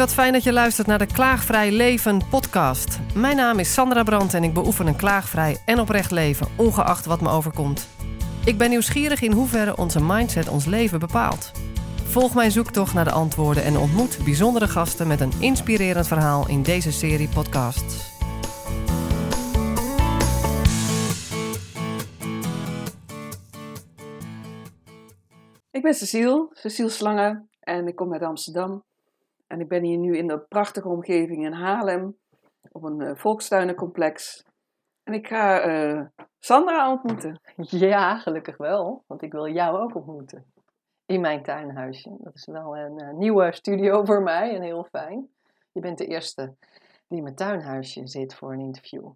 wat fijn dat je luistert naar de Klaagvrij Leven podcast. Mijn naam is Sandra Brandt en ik beoefen een klaagvrij en oprecht leven, ongeacht wat me overkomt. Ik ben nieuwsgierig in hoeverre onze mindset ons leven bepaalt. Volg mijn zoektocht naar de antwoorden en ontmoet bijzondere gasten met een inspirerend verhaal in deze serie podcasts. Ik ben Cecile, Cecile Slangen en ik kom uit Amsterdam. En ik ben hier nu in de prachtige omgeving in Haarlem, op een uh, volkstuinencomplex. En ik ga uh, Sandra ontmoeten. Ja, gelukkig wel, want ik wil jou ook ontmoeten. In mijn tuinhuisje. Dat is wel een uh, nieuwe studio voor mij en heel fijn. Je bent de eerste die in mijn tuinhuisje zit voor een interview.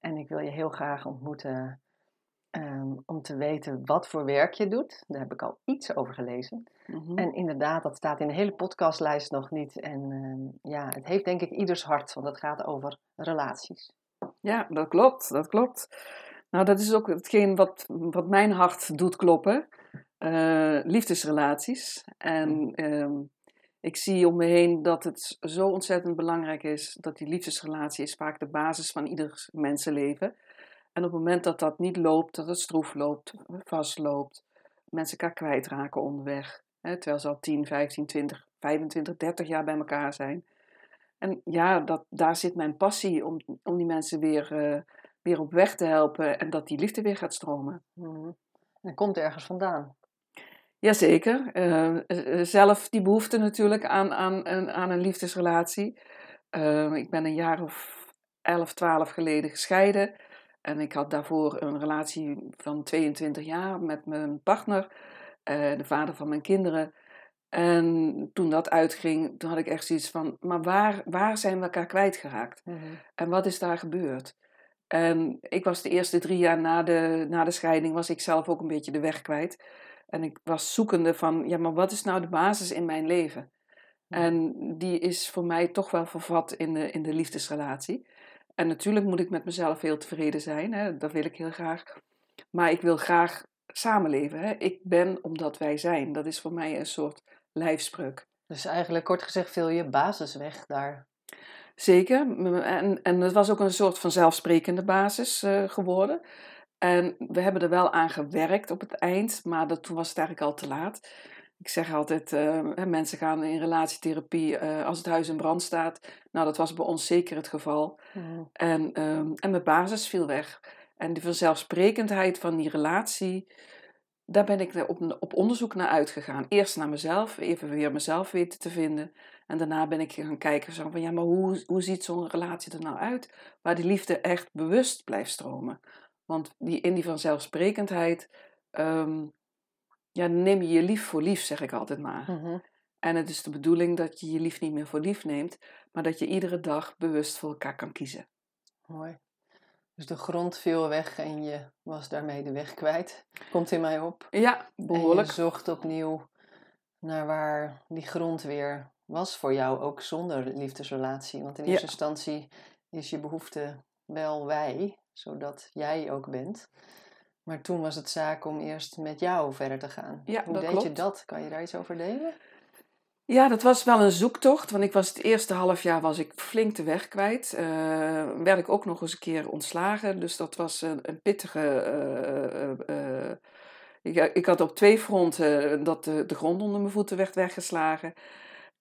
En ik wil je heel graag ontmoeten Ehm, om te weten wat voor werk je doet. Daar heb ik al iets over gelezen. Mhm. En inderdaad, dat staat in de hele podcastlijst nog niet. En ehm, ja, het heeft denk ik ieders hart, want het gaat over relaties. Ja, dat klopt, dat klopt. Nou, dat is ook hetgeen wat, wat mijn hart doet kloppen. Uh, liefdesrelaties. En mm. ehm, ik zie om me heen dat het zo ontzettend belangrijk is dat die liefdesrelatie is vaak de basis van ieders mensenleven. En op het moment dat dat niet loopt, dat het stroef loopt, vastloopt, mensen elkaar kwijtraken onderweg. Hè, terwijl ze al 10, 15, 20, 25, 30 jaar bij elkaar zijn. En ja, dat, daar zit mijn passie om, om die mensen weer, uh, weer op weg te helpen en dat die liefde weer gaat stromen. Mm. En komt ergens vandaan. Jazeker. Uh, zelf die behoefte natuurlijk aan, aan, aan een liefdesrelatie. Uh, ik ben een jaar of 11, 12 geleden gescheiden. En ik had daarvoor een relatie van 22 jaar met mijn partner, uh, de vader van mijn kinderen. En toen dat uitging, toen had ik echt zoiets van, maar waar, waar zijn we elkaar kwijtgeraakt? Mm En wat is daar gebeurd? En ik was de eerste drie jaar na de, na de scheiding, was ik zelf ook een beetje de weg kwijt. En ik was zoekende van, ja, maar wat is nou de basis in mijn leven? En die is voor mij toch wel vervat in de, in de liefdesrelatie. En natuurlijk moet ik met mezelf heel tevreden zijn, hè? dat wil ik heel graag. Maar ik wil graag samenleven. Hè? Ik ben omdat wij zijn. Dat is voor mij een soort lijfspreuk. Dus eigenlijk kort gezegd veel je basis weg daar. Zeker. En, en het was ook een soort van zelfsprekende basis uh, geworden. En we hebben er wel aan gewerkt op het eind, maar dat, toen was het eigenlijk al te laat. Ik zeg altijd, uh, mensen gaan in relatietherapie uh, als het huis in brand staat. Nou, dat was bij ons zeker het geval. Mm. En, um, en mijn basis viel weg. En die vanzelfsprekendheid van die relatie, daar ben ik op, op onderzoek naar uitgegaan. Eerst naar mezelf, even weer mezelf weten te vinden. En daarna ben ik gaan kijken zo van, ja, maar hoe, hoe ziet zo'n relatie er nou uit? Waar die liefde echt bewust blijft stromen. Want die, in die vanzelfsprekendheid... Um, ja, neem je je lief voor lief, zeg ik altijd maar. Mhm. En het is de bedoeling dat je je lief niet meer voor lief neemt, maar dat je iedere dag bewust voor elkaar kan kiezen. Mooi. Dus de grond viel weg en je was daarmee de weg kwijt. Komt in mij op. Ja, behoorlijk. En je zocht opnieuw naar waar die grond weer was voor jou, ook zonder liefdesrelatie. Want in eerste instantie is je behoefte wel wij, zodat jij ook bent. Maar toen was het zaak om eerst met jou verder te gaan. Ja, Hoe deed je dat? Kan je daar iets over delen? Ja, dat was wel een zoektocht. Want ik was het eerste half jaar was ik flink de weg kwijt. Uh, werd ik ook nog eens een keer ontslagen. Dus dat was een, een pittige... Ik, ik, had op twee fronten dat de, grond onder mijn voeten werd weggeslagen.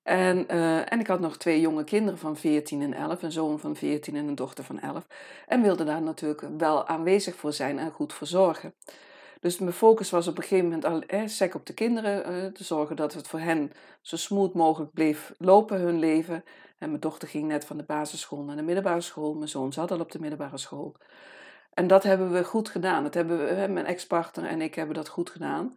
En, en ik had nog twee jonge kinderen van 14 en 11, een zoon van 14 en een dochter van 11. En wilde daar natuurlijk wel aanwezig voor zijn en goed voor zorgen. Dus mijn focus was op een gegeven moment al eh, sec op de kinderen, uh, te zorgen dat het voor hen zo smooth mogelijk bleef lopen, hun leven. En mijn dochter ging net van de basisschool naar de middelbare school, mijn zoon zat al op de middelbare school. En dat hebben we goed gedaan. Dat hebben we, mijn ex-partner en ik hebben dat goed gedaan.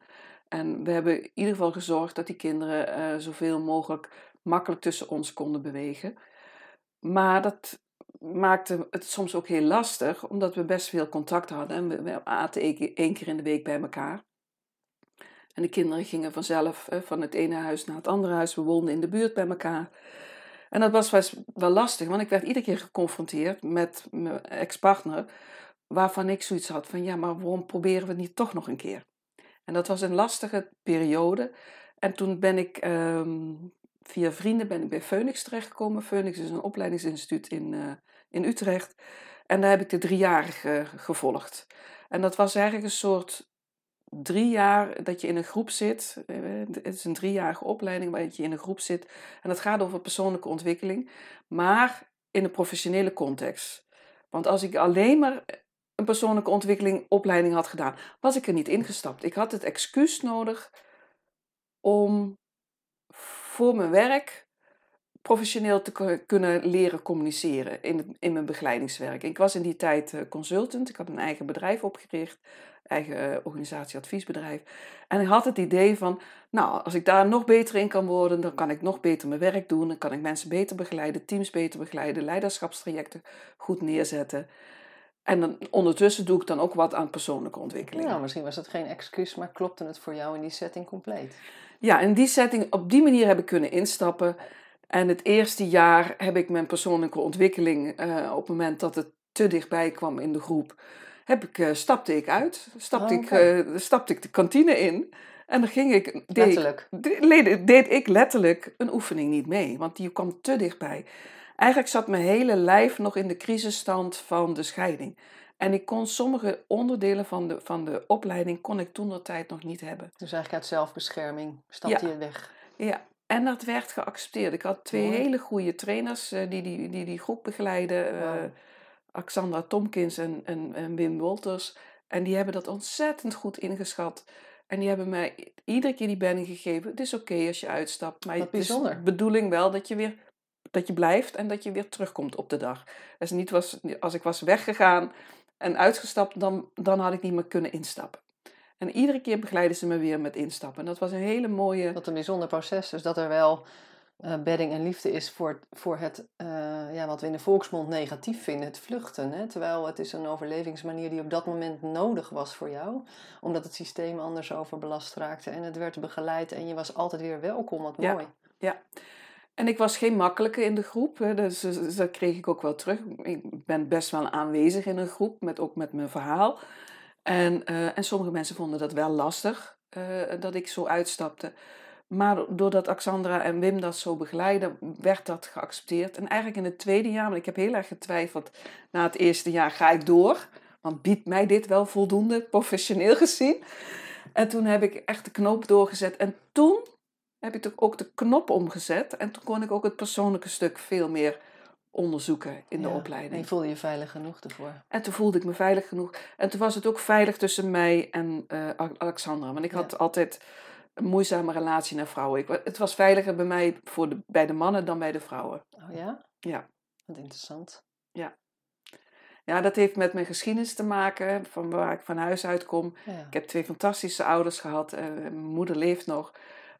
En we hebben in ieder geval gezorgd dat die kinderen uh, zoveel mogelijk makkelijk tussen ons konden bewegen. Maar dat maakte het soms ook heel lastig, omdat we best veel contact hadden. En we, aten één keer in de week bij elkaar. En de kinderen gingen vanzelf van het ene huis naar het andere huis. We woonden in de buurt bij elkaar. En dat was wel lastig, want ik werd iedere keer geconfronteerd met mijn ex-partner, waarvan ik zoiets had van, ja, maar waarom proberen we het niet toch nog een keer? En dat was een lastige periode. En toen ben ik, um, via vrienden ben ik bij Phoenix terechtgekomen. Phoenix is een opleidingsinstituut in, uh, in Utrecht. En daar heb ik de driejarige gevolgd. En dat was eigenlijk een soort drie jaar dat je in een groep zit. Eh, het is een driejarige opleiding waar je in een groep zit. En dat gaat over persoonlijke ontwikkeling, maar in een professionele context. Want als ik alleen maar een persoonlijke ontwikkeling opleiding had gedaan, was ik er niet ingestapt. Ik had het excuus nodig om voor mijn werk professioneel te kunnen leren communiceren in, in mijn begeleidingswerk. Ik was in die tijd eh, consultant, ik had een eigen bedrijf opgericht, eigen uh, organisatie, adviesbedrijf. En ik had het idee van, nou, als ik daar nog beter in kan worden, dan kan ik nog beter mijn werk doen, dan kan ik mensen beter begeleiden, teams beter begeleiden, leiderschapstrajecten goed neerzetten. En dan, ondertussen doe ik dan ook wat aan persoonlijke ontwikkeling. Nou, misschien was het geen excuus, maar klopte het voor jou in die setting compleet? Ja, in die setting, op die manier heb ik kunnen instappen. En het eerste jaar heb ik mijn persoonlijke ontwikkeling, uh, op het moment dat het te dichtbij kwam in de groep, heb ik, uh, stapte ik uit. Stapte, oh, okay. ik, uh, stapte ik de kantine in. En dan ging ik. Deed, letterlijk. Deed, deed ik letterlijk een oefening niet mee, want die kwam te dichtbij. Eigenlijk zat mijn hele lijf nog in de crisisstand van de scheiding. En ik kon sommige onderdelen van de, van de opleiding kon ik toen tijd nog niet hebben. Dus eigenlijk uit zelfbescherming stapte ja. je weg. Ja, en dat werd geaccepteerd. Ik had twee Mooi. hele goede trainers uh, die, die, die die groep begeleiden. Uh, Wow. Alexandra Tomkins en, en, en Wim Wolters. En die hebben dat ontzettend goed ingeschat. En die hebben mij iedere keer die benning gegeven. Het is oké als je uitstapt. Maar Wat het is bijzonder. de bedoeling wel dat je weer dat je blijft en dat je weer terugkomt op de dag. Dus niet was, als ik was weggegaan en uitgestapt, dan, dan had ik niet meer kunnen instappen. En iedere keer begeleiden ze me weer met instappen. En dat was een hele mooie. Wat een bijzonder proces. Dus dat er wel uh, bedding en liefde is voor, voor het, uh, ja, wat we in de volksmond negatief vinden, het vluchten. Hè? Terwijl het is een overlevingsmanier die op dat moment nodig was voor jou. Omdat het systeem anders overbelast raakte. En het werd begeleid en je was altijd weer welkom. Wat Ja. mooi. Ja. En ik was geen makkelijke in de groep, hè, dus, dus dat kreeg ik ook wel terug. Ik ben best wel aanwezig in een groep, met, ook met mijn verhaal. En, uh, en sommige mensen vonden dat wel lastig, uh, dat ik zo uitstapte. Maar doordat Alexandra en Wim dat zo begeleiden, werd dat geaccepteerd. En eigenlijk in het tweede jaar, want ik heb heel erg getwijfeld, na het eerste jaar ga ik door. Want biedt mij dit wel voldoende, professioneel gezien? En toen heb ik echt de knoop doorgezet. En toen heb ik ook de knop omgezet. En toen kon ik ook het persoonlijke stuk veel meer onderzoeken in de Ja, opleiding. En je voelde je veilig genoeg ervoor. En toen voelde ik me veilig genoeg. En toen was het ook veilig tussen mij en uh, Alexandra. Want ik had Ja. altijd een moeizame relatie naar vrouwen. Ik, het was veiliger bij mij voor de, bij de mannen dan bij de vrouwen. Oh ja? Ja. Wat interessant. Ja, dat heeft met mijn geschiedenis te maken, van waar ik van huis uit kom. Ja. Ik heb twee fantastische ouders gehad. eh, mijn moeder leeft nog.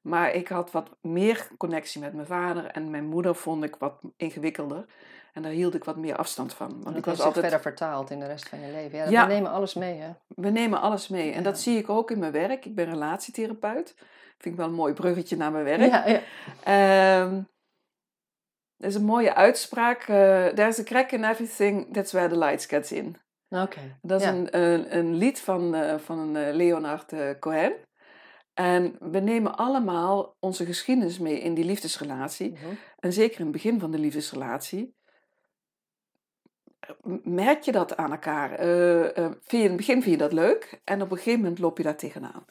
Maar ik had wat meer connectie met mijn vader. En mijn moeder vond ik wat ingewikkelder. En daar hield ik wat meer afstand van. Want dat ik was altijd... verder vertaald in de rest van je leven. Ja, dat Ja. we nemen alles mee, hè? We nemen alles mee. En Ja. dat zie ik ook in mijn werk. Ik ben relatietherapeut. Vind ik wel een mooi bruggetje naar mijn werk. Ja, ja. Ehm, er is een mooie uitspraak. eh, There's a crack in everything, that's where the light gets in. Oké. Dat is Ja. een, een, een lied van, eh, van eh, Leonard eh, Cohen. En we nemen allemaal onze geschiedenis mee in die liefdesrelatie. Mhm. En zeker in het begin van de liefdesrelatie. m- Merk je dat aan elkaar? Eh, eh, vind je, in het begin vind je dat leuk en op een gegeven moment loop je daar tegenaan.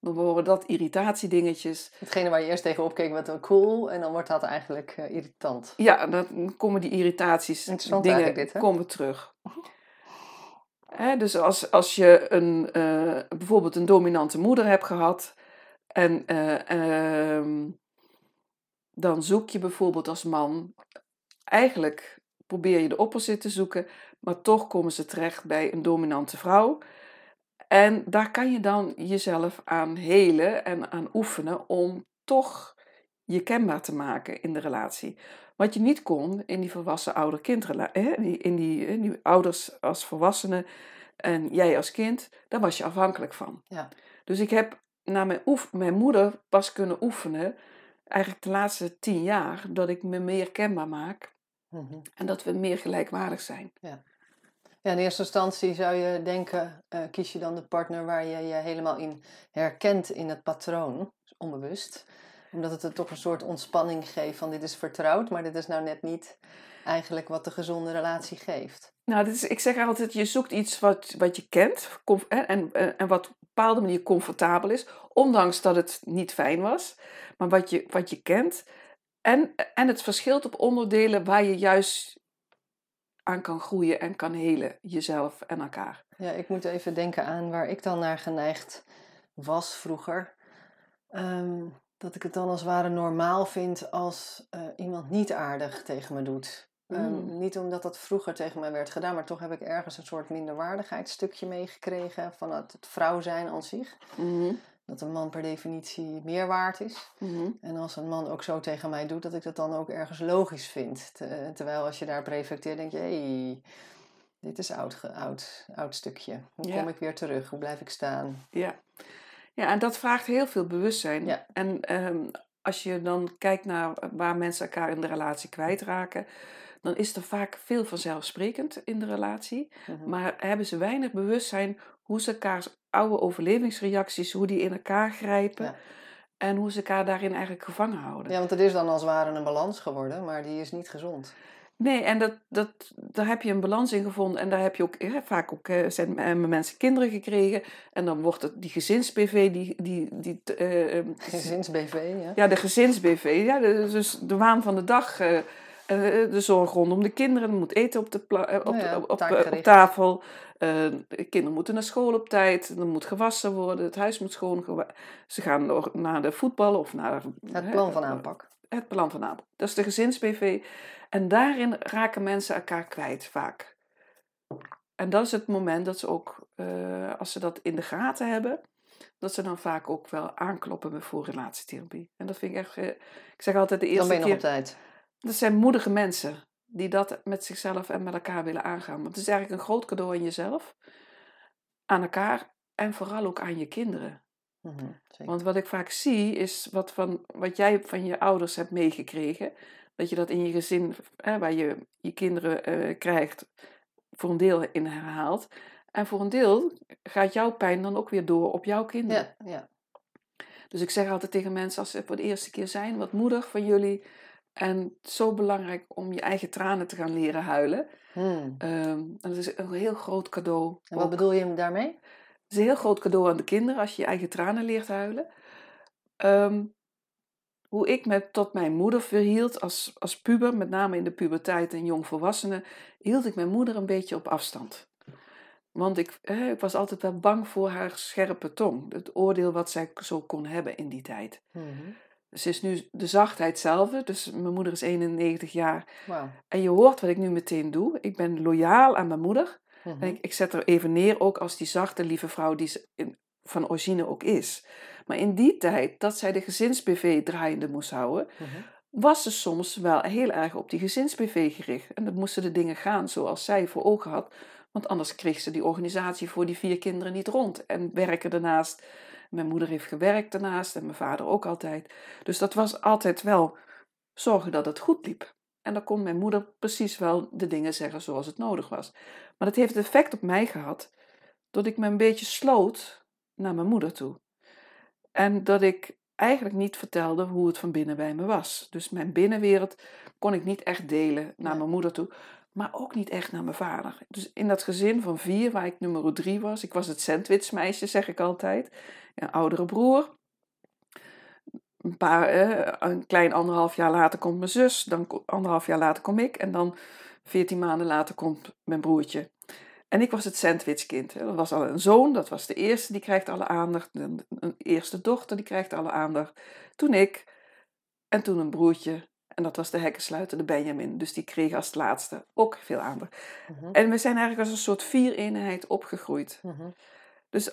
Dan worden dat irritatiedingetjes. Hetgene waar je eerst tegen opkeek, wat wel cool. En dan wordt dat eigenlijk eh, irritant. Ja, dan komen die irritaties, dingen dit, komen terug. Hè, dus als, als je een, eh, bijvoorbeeld een dominante moeder hebt gehad en eh, ehm, dan zoek je bijvoorbeeld als man, eigenlijk probeer je de opposite te zoeken, maar toch komen ze terecht bij een dominante vrouw. En daar kan je dan jezelf aan helen en aan oefenen om toch je kenbaar te maken in de relatie. Wat je niet kon in die volwassen ouder-kindrelatie, in die, in, die, in die ouders als volwassenen en jij als kind, daar was je afhankelijk van. Ja. Dus ik heb naar mijn, oef, mijn moeder pas kunnen oefenen, eigenlijk de laatste tien jaar, dat ik me meer kenbaar maak Mhm. en dat we meer gelijkwaardig zijn. Ja, in eerste instantie zou je denken, eh, kies je dan de partner waar je je helemaal in herkent in het patroon, onbewust. Omdat het er toch een soort ontspanning geeft van dit is vertrouwd, maar dit is nou net niet eigenlijk wat de gezonde relatie geeft. Nou, dit is, ik zeg altijd, je zoekt iets wat, wat je kent en, en, en wat op een bepaalde manier comfortabel is, ondanks dat het niet fijn was, maar wat je, wat je kent. En, en het verschilt op onderdelen waar je juist aan kan groeien en kan helen, jezelf en elkaar. Ja, ik moet even denken aan waar ik dan naar geneigd was vroeger. Ehm, dat ik het dan als het ware normaal vind als uh, iemand niet aardig tegen me doet. Ehm, mm. niet omdat dat vroeger tegen mij werd gedaan, maar toch heb ik ergens een soort minderwaardigheidsstukje meegekregen van het, het vrouw zijn aan zich. Mm dat een man per definitie meer waard is. Mhm. En als een man ook zo tegen mij doet, dat ik dat dan ook ergens logisch vind. terwijl als je daarop reflecteert, denk je, hé, hey, dit is oud, oud, oud stukje. Hoe kom ik weer terug? Hoe blijf ik staan? Ja, ja en dat vraagt heel veel bewustzijn. Ja. En ehm, als je dan kijkt naar waar mensen elkaar in de relatie kwijtraken, dan is er vaak veel vanzelfsprekend in de relatie. Mhm. Maar hebben ze weinig bewustzijn hoe ze elkaars oude overlevingsreacties, hoe die in elkaar grijpen. En hoe ze elkaar daarin eigenlijk gevangen houden. Ja, want het is dan als het ware een balans geworden, maar die is niet gezond. Nee, en dat, dat, daar heb je een balans in gevonden. En daar heb je ook vaak ook, uh, zijn mensen kinderen gekregen. En dan wordt het die gezins-BV, die... die, die uh, gezins-BV, ja. Ja, de gezins-BV. Ja, dus de waan van de dag de zorg rondom de kinderen. Er moet eten op, de op, op, op, op, tafel. de kinderen moeten naar school op tijd. Er moet gewassen worden. Het huis moet schoon. Ze gaan naar de voetbal of naar... Het plan van aanpak. Het plan van aanpak. Dat is de gezins-BV. En daarin raken mensen elkaar kwijt vaak. En dat is het moment dat ze ook, als ze dat in de gaten hebben, dat ze dan vaak ook wel aankloppen voor relatietherapie. En dat vind ik echt, ik zeg altijd de eerste keer... Dan ben je nog op tijd. Dat zijn moedige mensen die dat met zichzelf en met elkaar willen aangaan. Want het is eigenlijk een groot cadeau aan jezelf, aan elkaar en vooral ook aan je kinderen. Mhm, Want wat ik vaak zie is wat, van, wat jij van je ouders hebt meegekregen. Dat je dat in je gezin, hè, waar je je kinderen uh, krijgt, voor een deel in herhaalt. En voor een deel gaat jouw pijn dan ook weer door op jouw kinderen. Ja, ja. Dus ik zeg altijd tegen mensen, als ze voor de eerste keer zijn, wat moedig van jullie en zo belangrijk om je eigen tranen te gaan leren huilen. Hmm. Ehm, en dat is een heel groot cadeau. En wat bedoel je daarmee? Het is een heel groot cadeau aan de kinderen als je je eigen tranen leert huilen. Ehm, hoe ik me tot mijn moeder verhield als, als puber, met name in de puberteit en jongvolwassenen, hield ik mijn moeder een beetje op afstand. Want ik, ik was altijd wel bang voor haar scherpe tong. Het oordeel wat zij zo kon hebben in die tijd. Mm ze is nu de zachtheid zelf, dus mijn moeder is 91 jaar. Wow. En je hoort wat ik nu meteen doe. Ik ben loyaal aan mijn moeder. En mhm. ik, ik, zet er even neer ook als die zachte, lieve vrouw die ze in, van origine ook is. Maar in die tijd, dat zij de gezins-BV draaiende moest houden, mhm. was ze soms wel heel erg op die gezins-BV gericht. En dan moesten de dingen gaan zoals zij voor ogen had. Want anders kreeg ze die organisatie voor die vier kinderen niet rond. En werken daarnaast mijn moeder heeft gewerkt daarnaast en mijn vader ook altijd. Dus dat was altijd wel zorgen dat het goed liep. En dan kon mijn moeder precies wel de dingen zeggen zoals het nodig was. Maar dat heeft het effect op mij gehad dat ik me een beetje sloot naar mijn moeder toe. En dat ik eigenlijk niet vertelde hoe het van binnen bij me was. Dus mijn binnenwereld kon ik niet echt delen naar mijn moeder toe maar ook niet echt naar mijn vader. Dus in dat gezin van vier, waar ik nummer drie was, ik was het sandwichmeisje, zeg ik altijd, een oudere broer. Een, paar, een klein anderhalf jaar later komt mijn zus, dan anderhalf jaar later kom ik en dan veertien maanden later komt mijn broertje. En ik was het sandwichkind. Dat was al een zoon, dat was de eerste, die krijgt alle aandacht. Een eerste dochter, die krijgt alle aandacht. Toen ik, en toen een broertje, en dat was de hekkensluiter, de Benjamin. Dus die kreeg als laatste ook veel aandacht. Mhm. En we zijn eigenlijk als een soort vier-eenheid opgegroeid. Mhm. Dus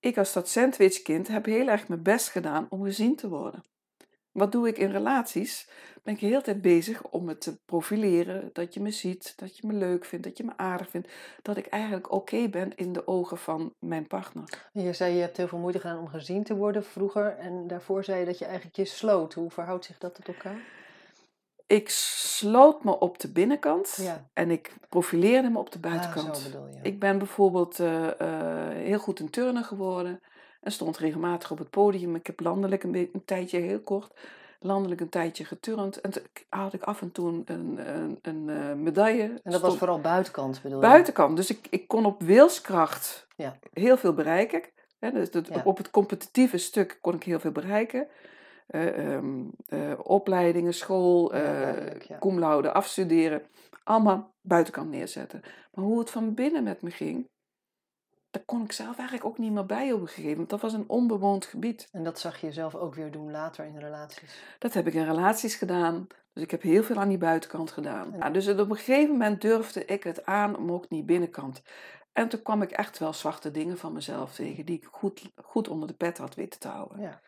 ik als dat sandwichkind heb heel erg mijn best gedaan om gezien te worden. Wat doe ik in relaties? Ben ik de hele tijd bezig om me te profileren, dat je me ziet, dat je me leuk vindt, dat je me aardig vindt, dat ik eigenlijk oké ben in de ogen van mijn partner. Je zei je hebt heel veel moeite gedaan om gezien te worden vroeger en daarvoor zei je dat je eigenlijk je sloot. Hoe verhoudt zich dat tot elkaar? Ik sloot me op de binnenkant en ik profileerde me op de ah, buitenkant. Ah, bedoel. Ik ben bijvoorbeeld uh, uh, heel goed in turnen geworden. En stond regelmatig op het podium. Ik heb landelijk een, een tijdje, heel kort, landelijk een tijdje geturnd. En toen had ik af en toe een, een, een, uh, medaille. En dat was vooral buitenkant bedoel je? Buitenkant. Dus ik, ik kon op wilskracht Ja. heel veel bereiken. Dus dat, Ja. Op het competitieve stuk kon ik heel veel bereiken. Eh, ehm, eh, opleidingen, school, Ja, eh cum laude, afstuderen. Allemaal buitenkant neerzetten. Maar hoe het van binnen met me ging, daar kon ik zelf eigenlijk ook niet meer bij op een gegeven moment. Dat was een onbewoond gebied. En dat zag je zelf ook weer doen later in relaties. Dat heb ik in relaties gedaan. Dus ik heb heel veel aan die buitenkant gedaan. Ja, dus op een gegeven moment durfde ik het aan om ook die binnenkant. En toen kwam ik echt wel zwarte dingen van mezelf tegen, die ik goed, goed onder de pet had weten te houden. Ja.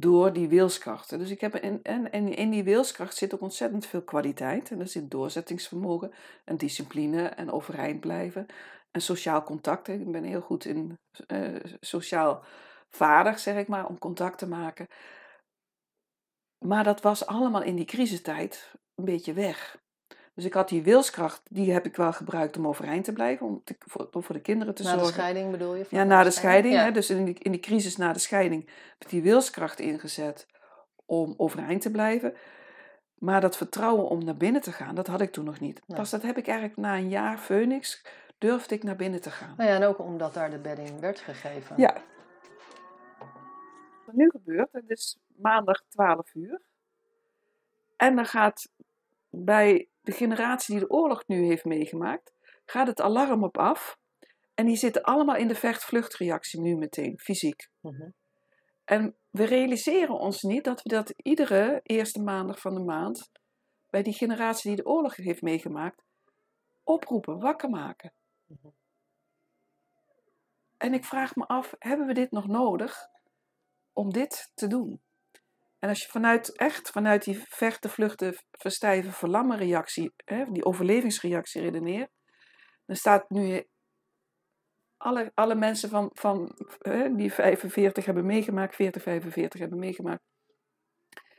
Door die wilskrachten. Dus ik heb in, en, en in die wilskracht zit ook ontzettend veel kwaliteit. En er zit doorzettingsvermogen en discipline en overeind blijven. En sociaal contact. Ik ben heel goed in eh, sociaal vaardig, zeg ik maar, om contact te maken. Maar dat was allemaal in die crisistijd een beetje weg. Dus ik had die wilskracht, die heb ik wel gebruikt om overeind te blijven, om, te- voor, om voor de kinderen te Na de zorgen. scheiding bedoel je? Ja, na de scheiding. Ja. Hè, dus in die, in die crisis na de scheiding heb ik die wilskracht ingezet om overeind te blijven. Maar dat vertrouwen om naar binnen te gaan, dat had ik toen nog niet. Nee. Pas dat heb ik eigenlijk na een jaar Phoenix, durfde ik naar binnen te gaan. Nou ja, en ook omdat daar de bedding werd gegeven. Ja. Wat nu gebeurt, het is maandag 12 uur. En dan gaat bij de generatie die de oorlog nu heeft meegemaakt, gaat het alarm op af. En die zitten allemaal in de vecht-vluchtreactie nu meteen, fysiek. Mhm. En we realiseren ons niet dat we dat iedere eerste maandag van de maand, bij die generatie die de oorlog heeft meegemaakt, oproepen, wakker maken. Mhm. En ik vraag me af, hebben we dit nog nodig om dit te doen? En als je vanuit, echt vanuit die vechten, vluchten, verstijven, verlammen reactie, hè, die overlevingsreactie redeneert, dan staat nu alle, alle mensen van, van, hè, die 45 hebben meegemaakt, 40, 45 hebben meegemaakt,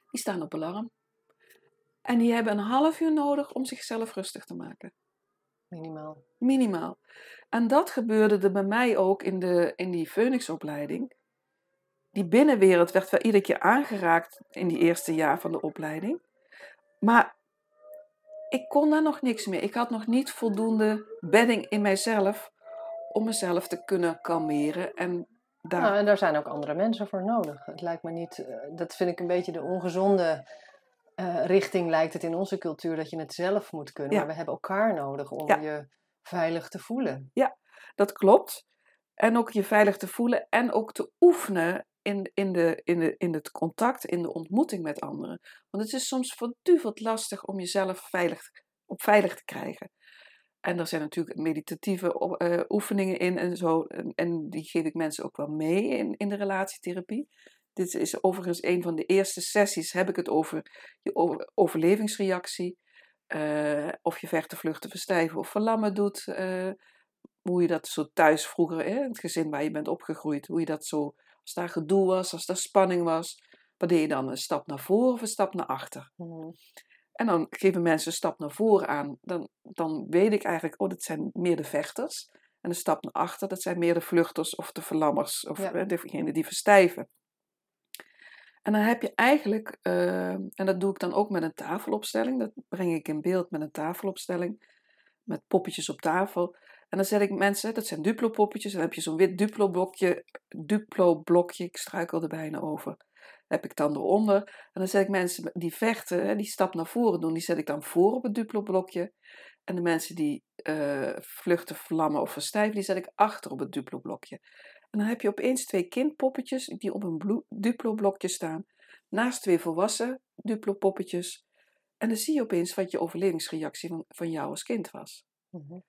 die staan op alarm. En die hebben een half uur nodig om zichzelf rustig te maken. Minimaal. Minimaal. En dat gebeurde er bij mij ook in, de, in die Phoenix-opleiding. Die binnenwereld werd wel iedere keer aangeraakt in die eerste jaar van de opleiding. Maar ik kon daar nog niks mee. Ik had nog niet voldoende bedding in mijzelf om mezelf te kunnen kalmeren. En daar... Nou, en daar zijn ook andere mensen voor nodig. Het lijkt me niet, eh, dat vind ik een beetje de ongezonde eh, richting lijkt het in onze cultuur dat je het zelf moet kunnen. Ja. Maar we hebben elkaar nodig om Ja. je veilig te voelen. Dat klopt. En ook je veilig te voelen en ook te oefenen in, in, de, in, de, in het contact, in de ontmoeting met anderen. Want het is soms verduveld lastig om jezelf veilig, op veilig te krijgen. En er zijn natuurlijk meditatieve eh, oefeningen in en zo. En, die geef ik mensen ook wel mee in, in de relatietherapie. Dit is overigens een van de eerste sessies. Heb ik het over je over- overlevingsreactie. eh, of je vechten, vluchten, verstijven of verlammen doet. eh, hoe je dat zo thuis vroeger, hè, in het gezin waar je bent opgegroeid, hoe je dat zo, als daar gedoe was, als daar spanning was, wat deed je dan? Een stap naar voren of een stap naar achter? Mhm. En dan geven mensen een stap naar voren aan, dan, dan weet ik eigenlijk, oh, dat zijn meer de vechters. En een stap naar achter, dat zijn meer de vluchters of de verlammers, of Ja. degenen die verstijven. En dan heb je eigenlijk, eh, en dat doe ik dan ook met een tafelopstelling, dat breng ik in beeld met een tafelopstelling, met poppetjes op tafel. En dan zet ik mensen, dat zijn Duplo-poppetjes, dan heb je zo'n wit Duplo-blokje, Duplo-blokje, ik struikel er bijna over. heb ik dan eronder. En dan zet ik mensen die vechten, hè, die stap naar voren doen, die zet ik dan voor op het Duplo-blokje. En de mensen die eh, vluchten, vlammen of verstijven, die zet ik achter op het Duplo-blokje. En dan heb je opeens twee kindpoppetjes die op een bloe- Duplo-blokje staan, naast twee volwassen Duplo-poppetjes. En dan zie je opeens wat je overlevingsreactie van, van jou als kind was. Mhm.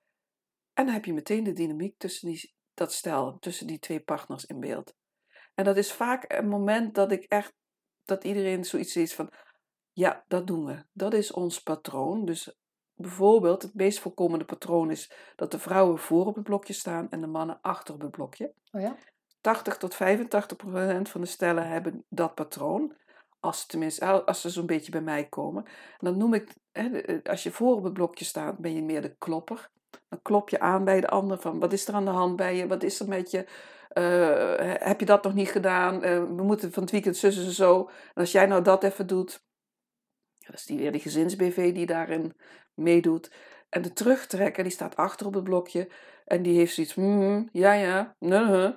En dan heb je meteen de dynamiek tussen die, dat stel, tussen die twee partners in beeld. En dat is vaak een moment dat ik echt, dat iedereen zoiets is van, ja, dat doen we. Dat is ons patroon. Dus bijvoorbeeld, het meest voorkomende patroon is dat de vrouwen voor op het blokje staan en de mannen achter op het blokje. Oh ja? 80 tot 85 procent van de stellen hebben dat patroon. Als, ze tenminste, als ze zo'n beetje bij mij komen. En dan noem ik, hè, de- als je voor op het blokje staat, ben je meer de klopper. Dan klop je aan bij de ander van wat is er aan de hand bij je, wat is er met je, Eh, heb je dat nog niet gedaan, Eh, we moeten van het weekend zussen en zo. En als jij nou dat even doet, dat is die, weer die gezins-BV die daarin meedoet. En de terugtrekker, die staat achter op het blokje en die heeft zoiets, "Mhm, ja ja, nee, nee."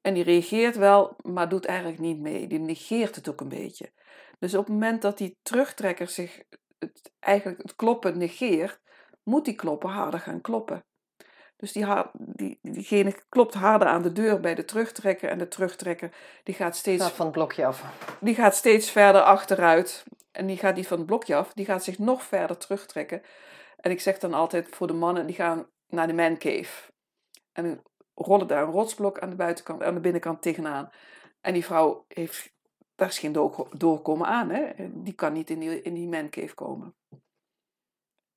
En die reageert wel, maar doet eigenlijk niet mee. Die negeert het ook een beetje. Dus op het moment dat die terugtrekker zich het, eigenlijk het kloppen negeert, moet die kloppen harder gaan kloppen. Dus die, die, diegene klopt harder aan de deur bij de terugtrekker en de terugtrekker die gaat steeds Gaat van het blokje af. die gaat steeds verder achteruit. En die gaat niet van het blokje af, die gaat zich nog verder terugtrekken. En ik zeg dan altijd voor de mannen, die gaan naar de man cave. En die rollen daar een rotsblok aan de buitenkant, aan de binnenkant tegenaan. En die vrouw heeft, daar is geen door- doorkomen aan, hè? Die kan niet in die, in die man cave komen.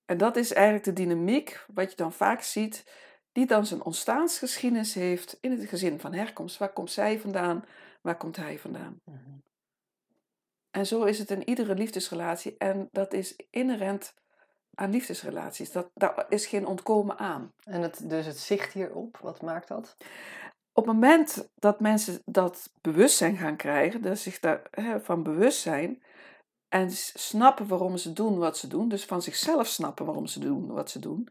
En dat is eigenlijk de dynamiek, wat je dan vaak ziet, die dan zijn ontstaansgeschiedenis heeft in het gezin van herkomst. Waar komt zij vandaan? Waar komt hij vandaan? Mhm. En zo is het in iedere liefdesrelatie. En dat is inherent aan liefdesrelaties. Dat, daar is geen ontkomen aan. En het, dus het zicht hierop, wat maakt dat? Op het moment dat mensen dat bewustzijn gaan krijgen, dat zich daarvan bewust zijn en snappen waarom ze doen wat ze doen, dus van zichzelf snappen waarom ze doen wat ze doen,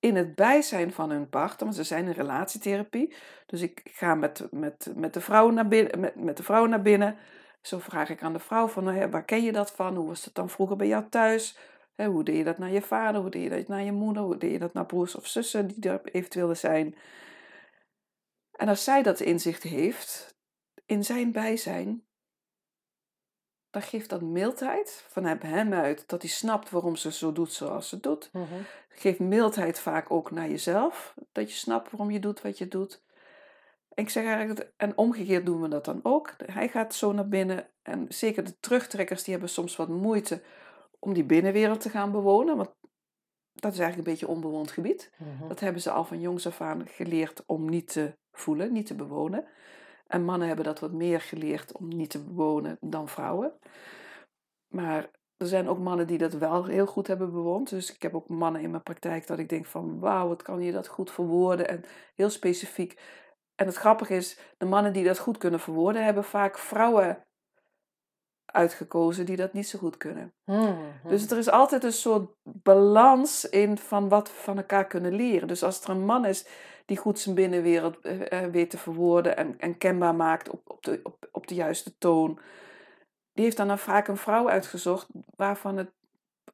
in het bijzijn van hun partner, want ze zijn in relatietherapie, dus ik ga met, met, met, de, vrouw naar binnen, met, met de vrouw naar binnen, zo vraag ik aan de vrouw van, nou waar ken je dat van, hoe was het dan vroeger bij jou thuis, hoe deed je dat naar je vader, hoe deed je dat naar je moeder, hoe deed je dat naar broers of zussen die er eventueel zijn. En als zij dat inzicht heeft, in zijn bijzijn, dan geeft dat mildheid van hem uit dat hij snapt waarom ze zo doet zoals ze doet. Mhm. Geeft mildheid vaak ook naar jezelf, dat je snapt waarom je doet wat je doet. En ik zeg eigenlijk, en omgekeerd doen we dat dan ook. Hij gaat zo naar binnen en zeker de terugtrekkers die hebben soms wat moeite om die binnenwereld te gaan bewonen, want dat is eigenlijk een beetje onbewoond gebied. Mhm. Dat hebben ze al van jongs af aan geleerd om niet te voelen, niet te bewonen. En mannen hebben dat wat meer geleerd om niet te bewonen dan vrouwen. Maar er zijn ook mannen die dat wel heel goed hebben bewoond. Dus ik heb ook mannen in mijn praktijk dat ik denk van wauw, wat kan je dat goed verwoorden en heel specifiek. En het grappige is, de mannen die dat goed kunnen verwoorden, hebben vaak vrouwen uitgekozen die dat niet zo goed kunnen. Mhm. Dus er is altijd een soort balans in van wat we van elkaar kunnen leren. Dus als er een man is die goed zijn binnenwereld eh, eh, weet te verwoorden en, en kenbaar maakt op, op, de, op, op de juiste toon, die heeft dan, dan vaak een vrouw uitgezocht waarvan het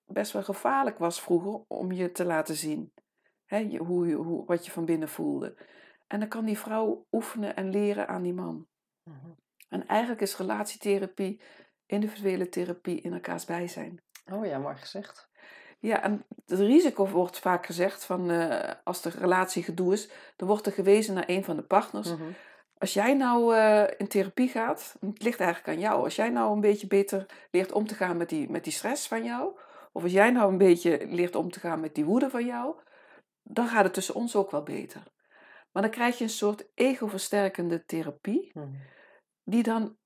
best wel gevaarlijk was vroeger om je te laten zien. Hè, je- hoe, je- hoe, wat je van binnen voelde. En dan kan die vrouw oefenen en leren aan die man. Mhm. En eigenlijk is relatietherapie, individuele therapie in elkaars bijzijn. Oh ja, mooi gezegd. Ja, en het risico wordt vaak gezegd van eh, als de relatie gedoe is, dan wordt er gewezen naar een van de partners. Mhm. Als jij nou eh, in therapie gaat, het ligt eigenlijk aan jou. Als jij nou een beetje beter leert om te gaan met die, met die stress van jou, of als jij nou een beetje leert om te gaan met die woede van jou, dan gaat het tussen ons ook wel beter. Maar dan krijg je een soort ego-versterkende therapie, Mhm. die dan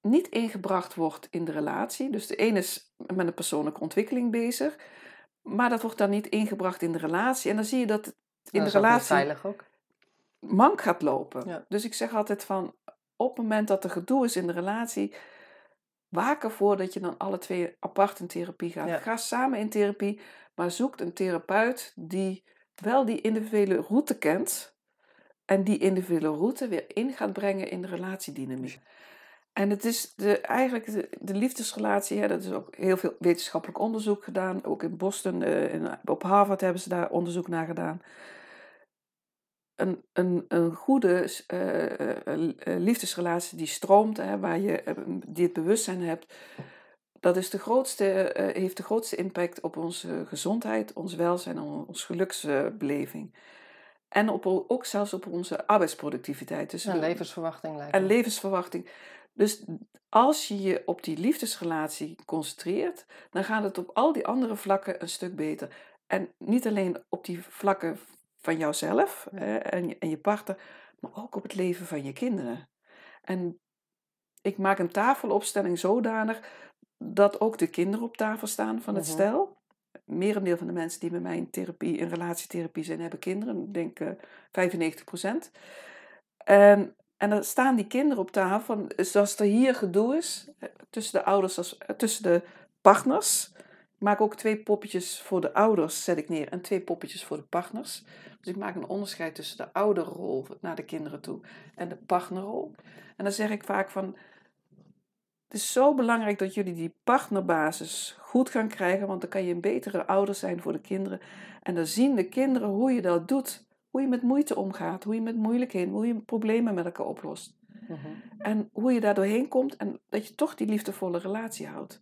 niet ingebracht wordt in de relatie. Dus de ene is met een persoonlijke ontwikkeling bezig, maar dat wordt dan niet ingebracht in de relatie. En dan zie je dat het in Dat de relatie veilig ook. mank gaat lopen. Ja. Dus ik zeg altijd van, op het moment dat er gedoe is in de relatie, waak ervoor dat je dan alle twee apart in therapie gaat. Ja. Ga samen in therapie, maar zoek een therapeut die wel die individuele route kent en die individuele route weer in gaat brengen in de relatiedynamiek. En het is de, eigenlijk de, de liefdesrelatie, hè, dat is ook heel veel wetenschappelijk onderzoek gedaan. Ook in Boston, eh, in, op Harvard hebben ze daar onderzoek naar gedaan. Een, een, een goede eh, eh, liefdesrelatie die stroomt, hè, waar je die het bewustzijn hebt, dat is de grootste, heeft de grootste impact op onze gezondheid, ons welzijn en onze geluksbeleving. En op, ook zelfs op onze arbeidsproductiviteit. Dus we- levensverwachting lijkt en me. levensverwachting. Dus als je je op die liefdesrelatie concentreert, dan gaat het op al die andere vlakken een stuk beter. En niet alleen op die vlakken van jouzelf hè, en, je, en je partner, maar ook op het leven van je kinderen. En ik maak een tafelopstelling zodanig dat ook de kinderen op tafel staan van het Mhm. stel. merendeel van de mensen die bij mij in therapie, in relatietherapie zijn, hebben kinderen. Ik denk uh, 95 procent. En, en dan staan die kinderen op tafel, van, zoals er hier gedoe is, tussen de ouders, als, tussen de partners. Ik maak ook twee poppetjes voor de ouders, zet ik neer, en twee poppetjes voor de partners. Dus ik maak een onderscheid tussen de ouderrol naar de kinderen toe en de partnerrol. En dan zeg ik vaak van, het is zo belangrijk dat jullie die partnerbasis goed gaan krijgen, want dan kan je een betere ouder zijn voor de kinderen. En dan zien de kinderen hoe je dat doet, hoe je met moeite omgaat, hoe je met moeilijkheden, hoe je problemen met elkaar oplost. Mhm. En hoe je daar doorheen komt en dat je toch die liefdevolle relatie houdt.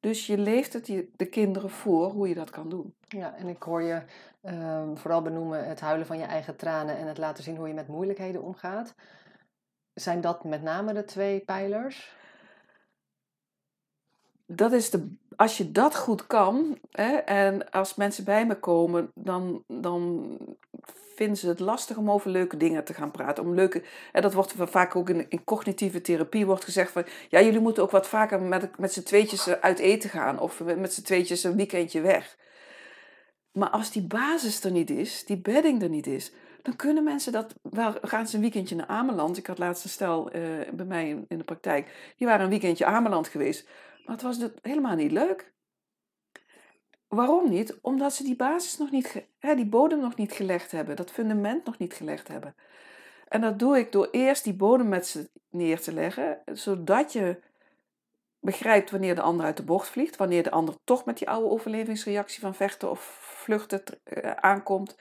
Dus je leeft het de kinderen voor hoe je dat kan doen. Ja, en ik hoor je ehm, vooral benoemen het huilen van je eigen tranen en het laten zien hoe je met moeilijkheden omgaat. Zijn dat met name de twee pijlers? Dat is de, als je dat goed kan, hè, en als mensen bij me komen, dan, dan vinden ze het lastig om over leuke dingen te gaan praten. Om leuke, en dat wordt vaak ook in, in cognitieve therapie wordt gezegd van, ja, jullie moeten ook wat vaker met, met z'n tweetjes uit eten gaan of met, z'n tweetjes een weekendje weg. Maar als die basis er niet is, die bedding er niet is, dan kunnen mensen dat wel. Gaan ze een weekendje naar Ameland? Ik had laatst een stel uh, bij mij in, in, de praktijk. Die waren een weekendje Ameland geweest. Maar het was helemaal niet leuk. Waarom niet? Omdat ze die basis nog niet, hè, die bodem nog niet gelegd hebben, dat fundament nog niet gelegd hebben. En dat doe ik door eerst die bodem met ze neer te leggen, zodat je begrijpt wanneer de ander uit de bocht vliegt, wanneer de ander toch met die oude overlevingsreactie van vechten of vluchten eh, aankomt,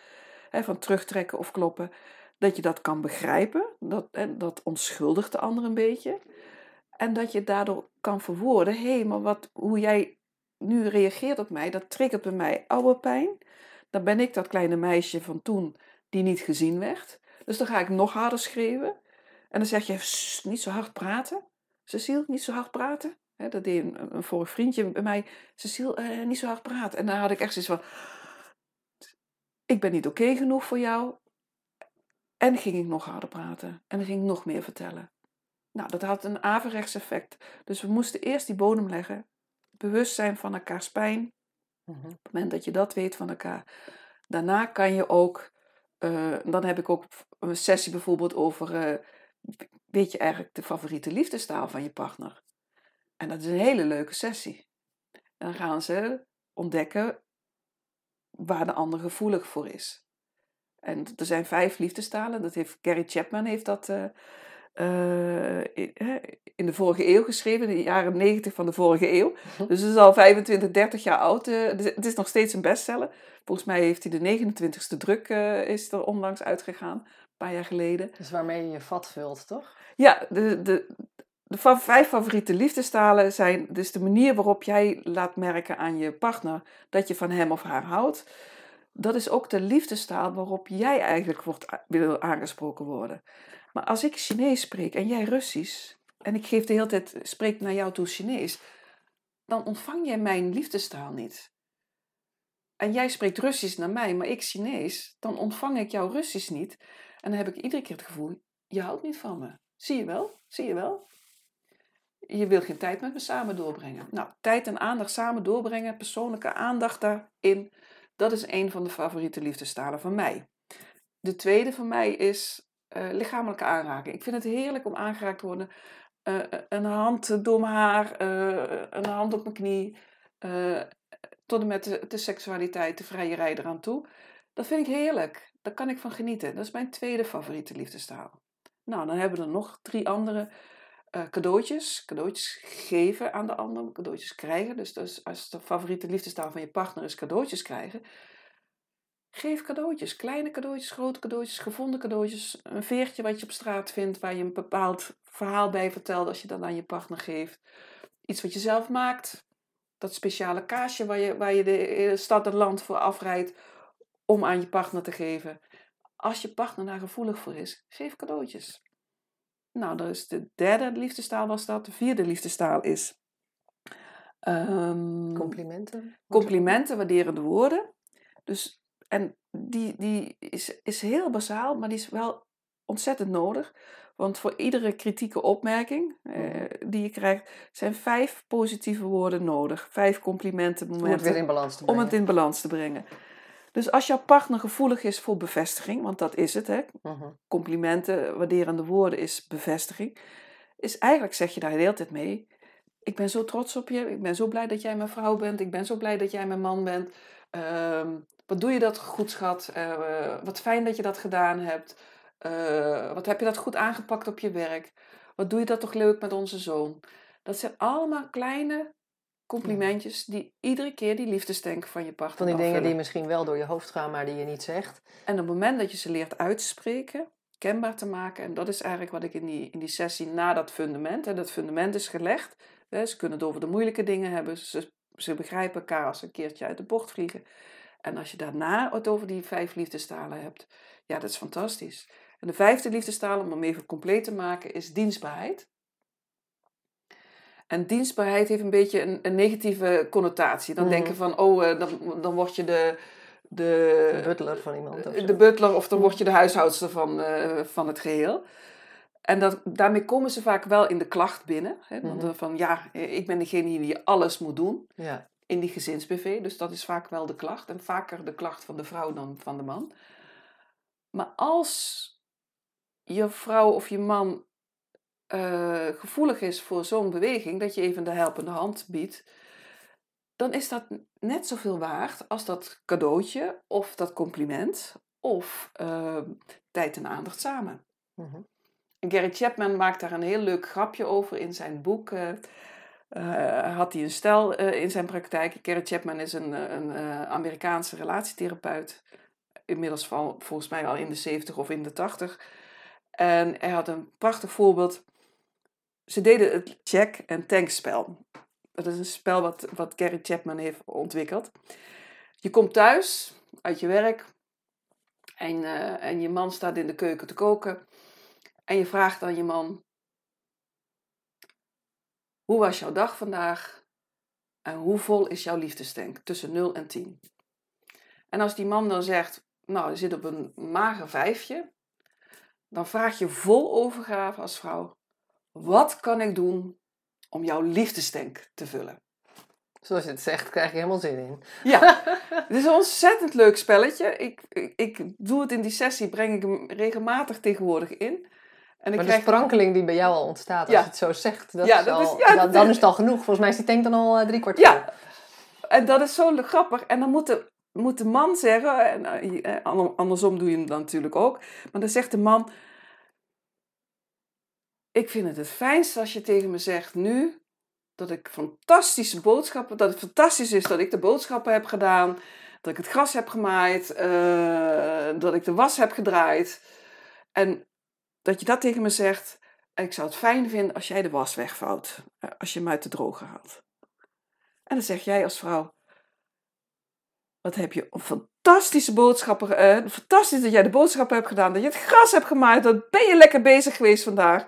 hè, van terugtrekken of kloppen, dat je dat kan begrijpen. Dat, dat onschuldigt de ander een beetje. En dat je daardoor kan verwoorden, hé, maar wat, hoe jij nu reageert op mij, dat triggert bij mij oude pijn. Dan ben ik dat kleine meisje van toen die niet gezien werd. Dus dan ga ik nog harder schreeuwen. En dan zeg je, niet zo hard praten. Cecile, niet zo hard praten. dat deed een, een vorig vriendje bij mij. Cecile, eh, niet zo hard praten. En dan had ik echt zoiets van, ik ben niet oké genoeg voor jou. En ging ik nog harder praten. En dan ging ik nog meer vertellen. Nou, dat had een averechts effect. Dus we moesten eerst die bodem leggen bewust zijn van elkaars pijn. Mhm. Op het moment dat je dat weet van elkaar. Daarna kan je ook, uh, dan heb ik ook een sessie bijvoorbeeld over, uh, weet je eigenlijk de favoriete liefdestaal van je partner? En dat is een hele leuke sessie. En dan gaan ze ontdekken waar de ander gevoelig voor is. En er zijn vijf liefdestalen. Dat heeft Gary Chapman heeft dat uh, uh, in de vorige eeuw geschreven, in de jaren 90 van de vorige eeuw. Mhm. Dus het is al 25, 30 jaar oud. Uh, het is nog steeds een bestseller. Volgens mij heeft hij de 29ste druk uh, is er onlangs uitgegaan, een paar jaar geleden. Dus waarmee je je vat vult, toch? Ja, de, de, de vijf favoriete liefdestalen zijn dus de manier waarop jij laat merken aan je partner dat je van hem of haar houdt. Dat is ook de liefdestaal waarop jij eigenlijk wordt, wil aangesproken worden. Maar als ik Chinees spreek en jij Russisch, en ik geef de hele tijd, spreek naar jou toe Chinees, dan ontvang jij mijn liefdestaal niet. En jij spreekt Russisch naar mij, maar ik Chinees, dan ontvang ik jouw Russisch niet. En dan heb ik iedere keer het gevoel, je houdt niet van me. Zie je wel? Zie je wel? Je wil geen tijd met me samen doorbrengen. Nou, tijd en aandacht samen doorbrengen, persoonlijke aandacht daarin, dat is een van de favoriete liefdestalen van mij. De tweede van mij is uh, lichamelijke aanraking. Ik vind het heerlijk om aangeraakt te worden. Uh, een hand door mijn haar, een hand op mijn knie, tot en met de, de, seksualiteit, de vrije rij eraan toe. Dat vind ik heerlijk. Daar kan ik van genieten. Dat is mijn tweede favoriete liefdestaal. Nou, dan hebben we er nog drie andere cadeautjes. Cadeautjes geven aan de ander, cadeautjes krijgen. Dus, dus als de favoriete liefdestaal van je partner is cadeautjes krijgen, Geef cadeautjes, kleine cadeautjes, grote cadeautjes, gevonden cadeautjes. Een veertje wat je op straat vindt, waar je een bepaald verhaal bij vertelt als je dat aan je partner geeft. Iets wat je zelf maakt. Dat speciale kaasje waar je, waar je de stad en land voor afrijdt om aan je partner te geven. Als je partner daar gevoelig voor is, geef cadeautjes. Nou, dat is de derde liefdestaal was dat. De vierde liefdestaal is... Um, complimenten. Complimenten, waarderende woorden. Dus en die, die is, is heel basaal, maar die is wel ontzettend nodig. Want voor iedere kritieke opmerking eh, Mhm. die je krijgt, zijn vijf positieve woorden nodig. Vijf complimenten Om het weer in balans te om brengen. het in balans te brengen. Dus als jouw partner gevoelig is voor bevestiging, want dat is het, hè? Mhm. complimenten, waarderende woorden is bevestiging, is eigenlijk zeg je daar de hele tijd mee. Ik ben zo trots op je, ik ben zo blij dat jij mijn vrouw bent, ik ben zo blij dat jij mijn man bent. Ehm, wat doe je dat goed, schat? Eh, wat fijn dat je dat gedaan hebt. Eh, wat heb je dat goed aangepakt op je werk? Wat doe je dat toch leuk met onze zoon? Dat zijn allemaal kleine complimentjes die iedere keer die liefdestank van je partner Van die dingen die misschien wel door je hoofd gaan, maar die je niet zegt. En op het moment dat je ze leert uitspreken, kenbaar te maken, en dat is eigenlijk wat ik in die, in die sessie na dat fundament, hè, dat fundament is gelegd. Hè, ze kunnen het over de moeilijke dingen hebben, ze, ze begrijpen elkaar als ze een keertje uit de bocht vliegen. En als je daarna het over die vijf liefdestalen hebt, ja, dat is fantastisch. En de vijfde liefdestaal, om hem even compleet te maken, is dienstbaarheid. En dienstbaarheid heeft een beetje een, een negatieve connotatie. Dan Mhm. denken van, oh, eh, dan, dan word je de, de, De butler van iemand of zo. de butler of dan word je de huishoudster van, eh, van het geheel. En dat, daarmee komen ze vaak wel in de klacht binnen. Hè? Want, Mhm. eh, van ja, eh, ik ben degene die alles moet doen Ja. In die gezinsbv. Dus dat is vaak wel de klacht. En vaker de klacht van de vrouw dan van de man. Maar als je vrouw of je man eh, gevoelig is voor zo'n beweging, dat je even de helpende hand biedt, dan is dat net zoveel waard als dat cadeautje of dat compliment of eh, tijd en aandacht samen. En Gary Chapman maakt daar een heel leuk grapje over in zijn boek. eh, eh, had hij een stel eh, in zijn praktijk. Gary Chapman is een, eh, een Amerikaanse relatietherapeut. Inmiddels volgens mij al in de 70 of in de 80. En hij had een prachtig voorbeeld. Ze deden het check- en tankspel. Dat is een spel wat, wat Gary Chapman heeft ontwikkeld. Je komt thuis uit je werk en, en je man staat in de keuken te koken. En je vraagt aan je man: Hoe was jouw dag vandaag? En hoe vol is jouw liefdestank tussen 0 en 10? En als die man dan zegt: Nou, je zit op een mager vijfje, dan vraag je vol overgave als vrouw: Wat kan ik doen om jouw liefdestank te vullen? Zoals je het zegt, krijg je helemaal zin in. Ja, het is een ontzettend leuk spelletje. Ik, ik, ik doe het in die sessie, breng ik hem regelmatig tegenwoordig in. En Maar de krijg sprankeling die bij jou al ontstaat als je het zo zegt, dat Ja, is dat al, is- dan, dat dan is- het al genoeg. Volgens mij is die tank dan al eh, drie kwart vol. Ja, en dat is zo grappig. En dan moet de, moet de man zeggen, en eh, eh, ander- andersom doe je hem dan natuurlijk ook. Maar dan zegt de man, ik vind het het fijnste als je tegen me zegt nu dat ik fantastische boodschappen, dat het fantastisch is dat ik de boodschappen heb gedaan, dat ik het gras heb gemaaid, dat ik de was heb gedraaid. En dat je dat tegen me zegt, en ik zou het fijn vinden als jij de was wegvouwt, eh, als je hem uit de droger haalt. En dan zeg jij als vrouw: Wat heb je een fantastische boodschappen. eh, fantastisch dat jij de boodschappen hebt gedaan. Dat je het gras hebt gemaaid. Dat ben je lekker bezig geweest vandaag.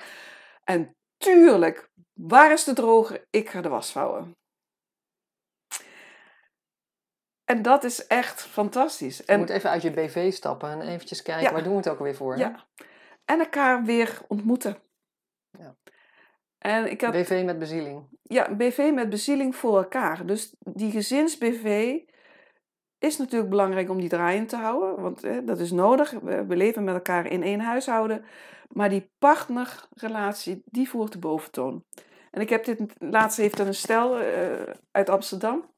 En tuurlijk, waar is de droger? Ik ga de was vouwen. En dat is echt fantastisch. Je En, moet even uit je BV stappen en eventjes kijken, Ja. waar doen we het ook alweer voor? hè? ja, en elkaar weer ontmoeten. Ja. En ik had BV met bezieling. ja, BV met bezieling voor elkaar. Dus die gezins-BV is natuurlijk belangrijk om die draaiend te houden. Want hè, dat is nodig. We, we leven met elkaar in één huishouden. Maar die partnerrelatie, die voert de boventoon. En ik heb dit laatst heeft een stel eh, uit Amsterdam.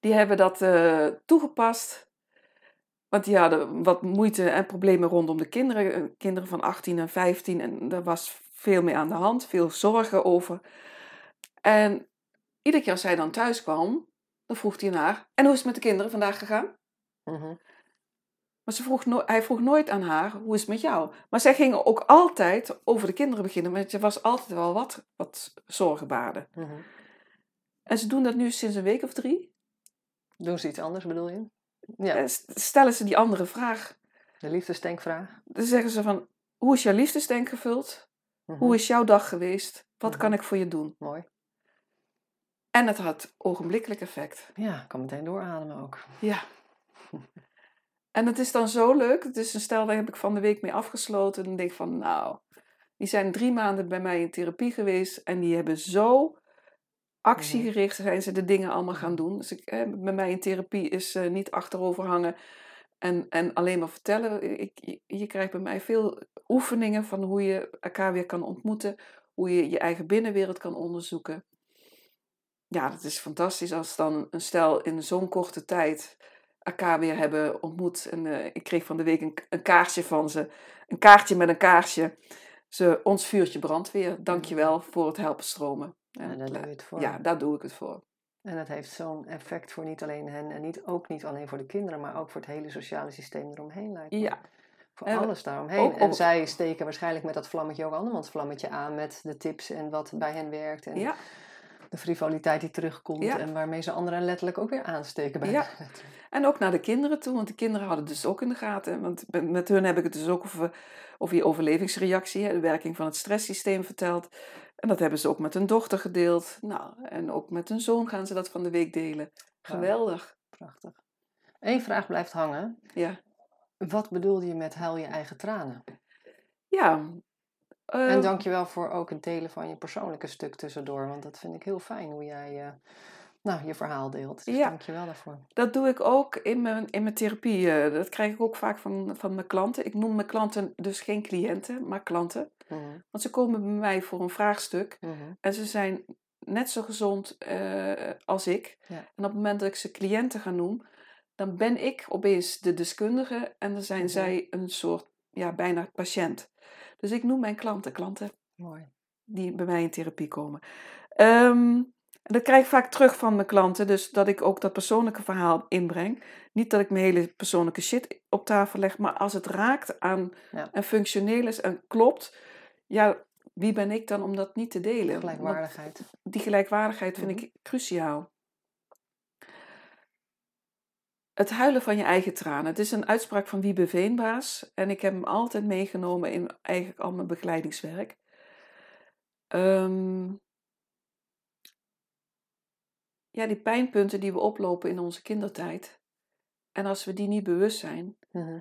Die hebben dat eh, toegepast. Want die hadden wat moeite en problemen rondom de kinderen. eh, Kinderen van 18 en 15. En daar was veel mee aan de hand. Veel zorgen over. En iedere keer als zij dan thuis kwam, dan vroeg hij naar. En hoe is het met de kinderen vandaag gegaan? Mhm. Maar ze vroeg no- hij vroeg nooit aan haar, hoe is het met jou? Maar zij ging ook altijd over de kinderen beginnen. Want er was altijd wel wat, wat zorgen baden. Mhm. En ze doen dat nu sinds een week of drie. Doen ze iets anders, bedoel je? Ja, Eh, st- Stellen ze die andere vraag. de liefdestankvraag. Dan zeggen ze van, hoe is jouw liefdesdenk gevuld? Mhm. Hoe is jouw dag geweest? Wat Mhm. kan ik voor je doen? Mooi. En het had ogenblikkelijk effect. Ja, ik kan meteen doorademen ook. Ja. En het is dan zo leuk. Het is een stel, daar heb ik van de week mee afgesloten. En dan denk ik van, nou, Die zijn drie maanden bij mij in therapie geweest en die hebben zo actiegericht zijn ze de dingen allemaal gaan doen. Dus ik, eh, bij mij in therapie is eh, niet achterover hangen en, en alleen maar vertellen. Ik, je, je krijgt bij mij veel oefeningen van hoe je elkaar weer kan ontmoeten, hoe je je eigen binnenwereld kan onderzoeken. Ja, dat is fantastisch als dan een stel in zo'n korte tijd elkaar weer hebben ontmoet. En eh, ik kreeg van de week een, een kaartje van ze. Een kaartje met een kaarsje. Ze, ons vuurtje brandt weer. Dankjewel voor het helpen stromen. En En daar doe je het voor. ja, daar doe ik het voor. En dat heeft zo'n effect voor niet alleen hen en niet, ook niet alleen voor de kinderen, maar ook voor het hele sociale systeem eromheen lijkt me. Ja, Voor En alles daaromheen. ook en zij steken waarschijnlijk met dat vlammetje ook andermans vlammetje aan met de tips en wat bij hen werkt. En ja, de frivoliteit die terugkomt Ja. en waarmee ze anderen letterlijk ook weer aansteken bij Ja. en ook naar de kinderen toe, want de kinderen hadden het dus ook in de gaten. Want met- hun heb ik het dus ook over, over je overlevingsreactie, de werking van het stresssysteem verteld. En dat hebben ze ook met hun dochter gedeeld. Nou, en ook met hun zoon gaan ze dat van de week delen. Geweldig. Prachtig. Eén vraag blijft hangen. Ja. Wat bedoelde je met huil je eigen tranen? Ja. eh, En dankjewel voor ook het delen van je persoonlijke stuk tussendoor. Want dat vind ik heel fijn hoe jij eh, nou, je verhaal deelt. Dus Ja. dankjewel daarvoor. Dat doe ik ook in mijn, in mijn therapie. eh, dat krijg ik ook vaak van, van mijn klanten. Ik noem mijn klanten dus geen cliënten, maar klanten. Mhm, Want ze komen bij mij voor een vraagstuk. mhm. En ze zijn net zo gezond eh, als ik. Ja. En op het moment dat ik ze cliënten ga noemen, dan ben ik opeens de deskundige en dan zijn Mhm. zij een soort, ja, bijna patiënt. Dus ik noem mijn klanten klanten Mooi. die bij mij in therapie komen. Ehm, dat krijg ik vaak terug van mijn klanten, dus dat ik ook dat persoonlijke verhaal inbreng. Niet dat ik mijn hele persoonlijke shit op tafel leg, maar als het raakt aan Ja. en functioneel is en klopt, ja, wie ben ik dan om dat niet te delen? Want Gelijkwaardigheid. die gelijkwaardigheid vind Mhm. ik cruciaal. Het huilen van je eigen tranen. Het is een uitspraak van Wiebe Veenbaas. En ik heb hem altijd meegenomen in eigenlijk al mijn begeleidingswerk. Ehm, ja, die pijnpunten die we oplopen in onze kindertijd. En als we die niet bewust zijn, Mhm.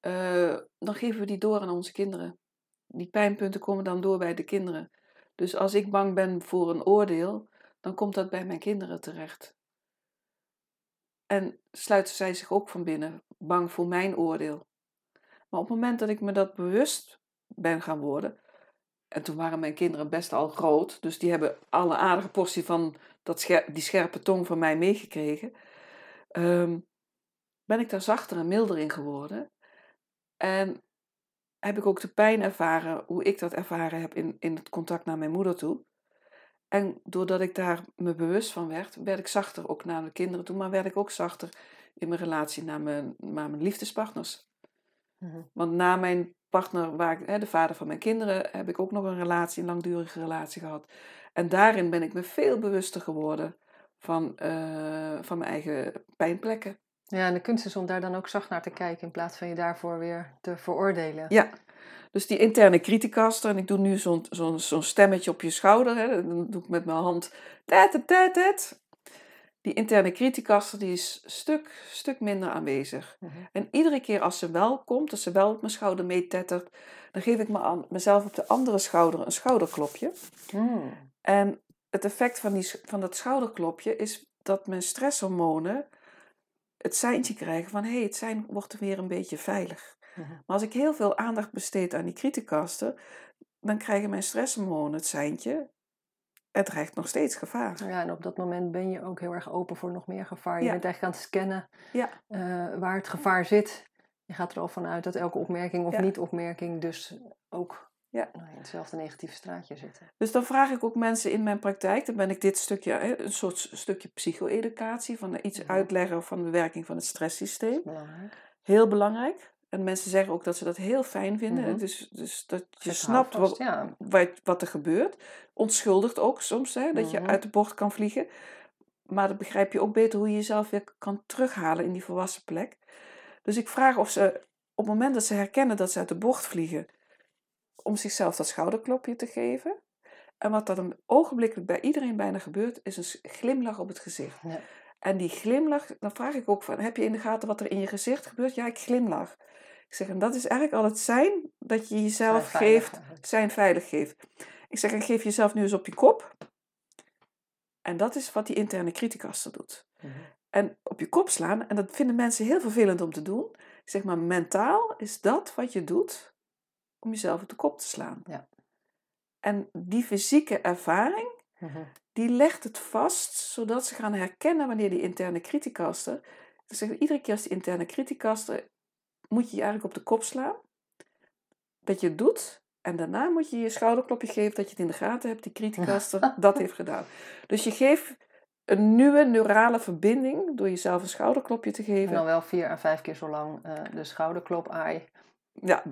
eh, dan geven we die door aan onze kinderen. Die pijnpunten komen dan door bij de kinderen. Dus als ik bang ben voor een oordeel, dan komt dat bij mijn kinderen terecht. En sluiten zij zich ook van binnen, bang voor mijn oordeel. Maar op het moment dat ik me dat bewust ben gaan worden, en toen waren mijn kinderen best al groot, dus die hebben alle aardige portie van dat die scherpe tong van mij meegekregen, ehm, ben ik daar zachter en milder in geworden. En heb ik ook de pijn ervaren, hoe ik dat ervaren heb in, in het contact naar mijn moeder toe. En doordat ik daar me bewust van werd, werd ik zachter ook naar de kinderen toe, maar werd ik ook zachter in mijn relatie naar mijn, naar mijn liefdespartners. Mhm. Want na mijn partner, waar ik, hè, de vader van mijn kinderen, heb ik ook nog een relatie, een langdurige relatie gehad. En daarin ben ik me veel bewuster geworden van, eh, van mijn eigen pijnplekken. Ja, en de kunst is om daar dan ook zacht naar te kijken in plaats van je daarvoor weer te veroordelen. Ja, dus die interne criticaster, en ik doe nu zo'n zo'n zo'n stemmetje op je schouder, hè, dan doe ik met mijn hand, tet, tet, tet. Die interne criticaster die is stuk, stuk minder aanwezig. Mhm. En iedere keer als ze wel komt, als ze wel op mijn schouder meetettert, dan geef ik me aan, mezelf op de andere schouder een schouderklopje. Hmm. En het effect van, die, van dat schouderklopje is dat mijn stresshormonen het seintje krijgen van hé, hey, het zijn wordt weer een beetje veilig. Maar als ik heel veel aandacht besteed aan die criticaster, dan krijgen mijn stresshormonen het seintje. Het dreigt nog steeds gevaar. Ja, en op dat moment ben je ook heel erg open voor nog meer gevaar. Je Ja. bent eigenlijk aan het scannen Ja. eh, waar het gevaar zit. Je gaat er al vanuit dat elke opmerking of Ja. niet-opmerking dus ook Ja. nou, in hetzelfde negatieve straatje zit. Dus dan vraag ik ook mensen in mijn praktijk, dan ben ik dit stukje, een soort stukje psycho-educatie, van iets uitleggen van de werking van het stresssysteem. Belangrijk. Heel belangrijk. En mensen zeggen ook dat ze dat heel fijn vinden. Mhm. Dus, dus dat je snapt ja. wat, wat er gebeurt. Onschuldigt ook soms, hè, dat je Mhm. uit de bocht kan vliegen. Maar dan begrijp je ook beter hoe je jezelf weer kan terughalen in die volwassen plek. Dus ik vraag of ze op het moment dat ze herkennen dat ze uit de bocht vliegen, om zichzelf dat schouderklopje te geven. En wat dan ogenblikkelijk bij iedereen bijna gebeurt, is een glimlach op het gezicht. Ja. En die glimlach, dan vraag ik ook van, heb je in de gaten wat er in je gezicht gebeurt? Ja, ik glimlach. Ik zeg, en dat is eigenlijk al het zijn dat je jezelf Zijn geeft, zijn veilig geeft. Ik zeg, en geef jezelf nu eens op je kop. En dat is wat die interne criticaster doet. Mhm. En op je kop slaan, en dat vinden mensen heel vervelend om te doen. Ik zeg maar, mentaal is dat wat je doet om jezelf op de kop te slaan. Ja. En die fysieke ervaring, Mhm. die legt het vast, zodat ze gaan herkennen wanneer die interne criticaster. Dus iedere keer als die interne criticaster, moet je je eigenlijk op de kop slaan. Dat je het doet. En daarna moet je je schouderklopje geven dat je het in de gaten hebt, die criticaster dat heeft gedaan. Dus je geeft een nieuwe neurale verbinding door jezelf een schouderklopje te En geven. dan wel vier à vijf keer zo lang eh, de schouderklop aai. Ja,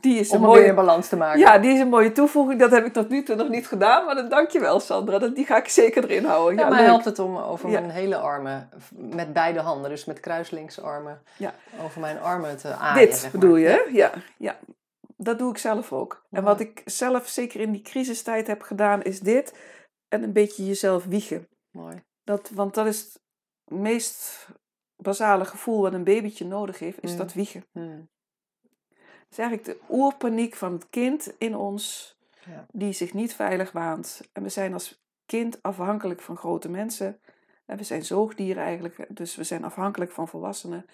die is een Om mooie, balans te maken. ja, die is een mooie toevoeging. Dat heb ik tot nu toe nog niet gedaan, maar dat dank je wel, Sandra. Dat, die ga ik zeker erin houden. Ja, Ja, leuk. helpt het om over Ja. mijn hele armen, met beide handen, dus met kruislinkse armen, Ja. over mijn armen te aaien. Dit zeg maar. bedoel je? Ja, ja. Dat doe ik zelf ook. En Ja. wat ik zelf zeker in die crisistijd heb gedaan, is dit. En een beetje jezelf wiegen. Mooi. Dat, want dat is het meest basale gevoel wat een babytje nodig heeft, is Mm. dat wiegen. Hmm. Het is eigenlijk de oerpaniek van het kind in ons, Ja. die zich niet veilig waant. En we zijn als kind afhankelijk van grote mensen. En we zijn zoogdieren eigenlijk, dus we zijn afhankelijk van volwassenen.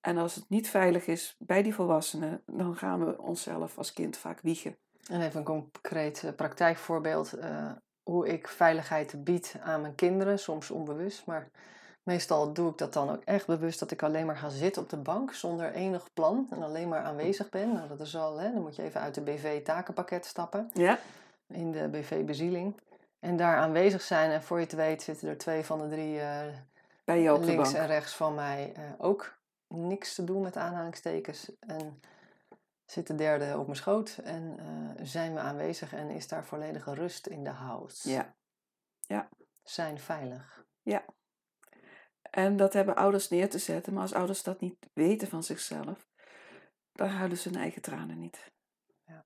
En als het niet veilig is bij die volwassenen, dan gaan we onszelf als kind vaak wiegen. En even een concreet eh, praktijkvoorbeeld. eh, hoe ik veiligheid bied aan mijn kinderen, soms onbewust, maar meestal doe ik dat dan ook echt bewust dat ik alleen maar ga zitten op de bank zonder enig plan en alleen maar aanwezig ben. Nou, dat is al, hè, dan moet je even uit de BV-takenpakket stappen. Ja? in de BV-bezieling. En daar aanwezig zijn. En voor je het weet zitten er twee van de drie eh, Bij jou op de links bank. en rechts van mij eh, ook niks te doen met aanhalingstekens. En zit de derde op mijn schoot en eh, zijn we aanwezig en is daar volledige rust in de house. Ja. Zijn veilig. En dat hebben ouders neer te zetten, maar als ouders dat niet weten van zichzelf, dan huilen ze hun eigen tranen niet. Ja.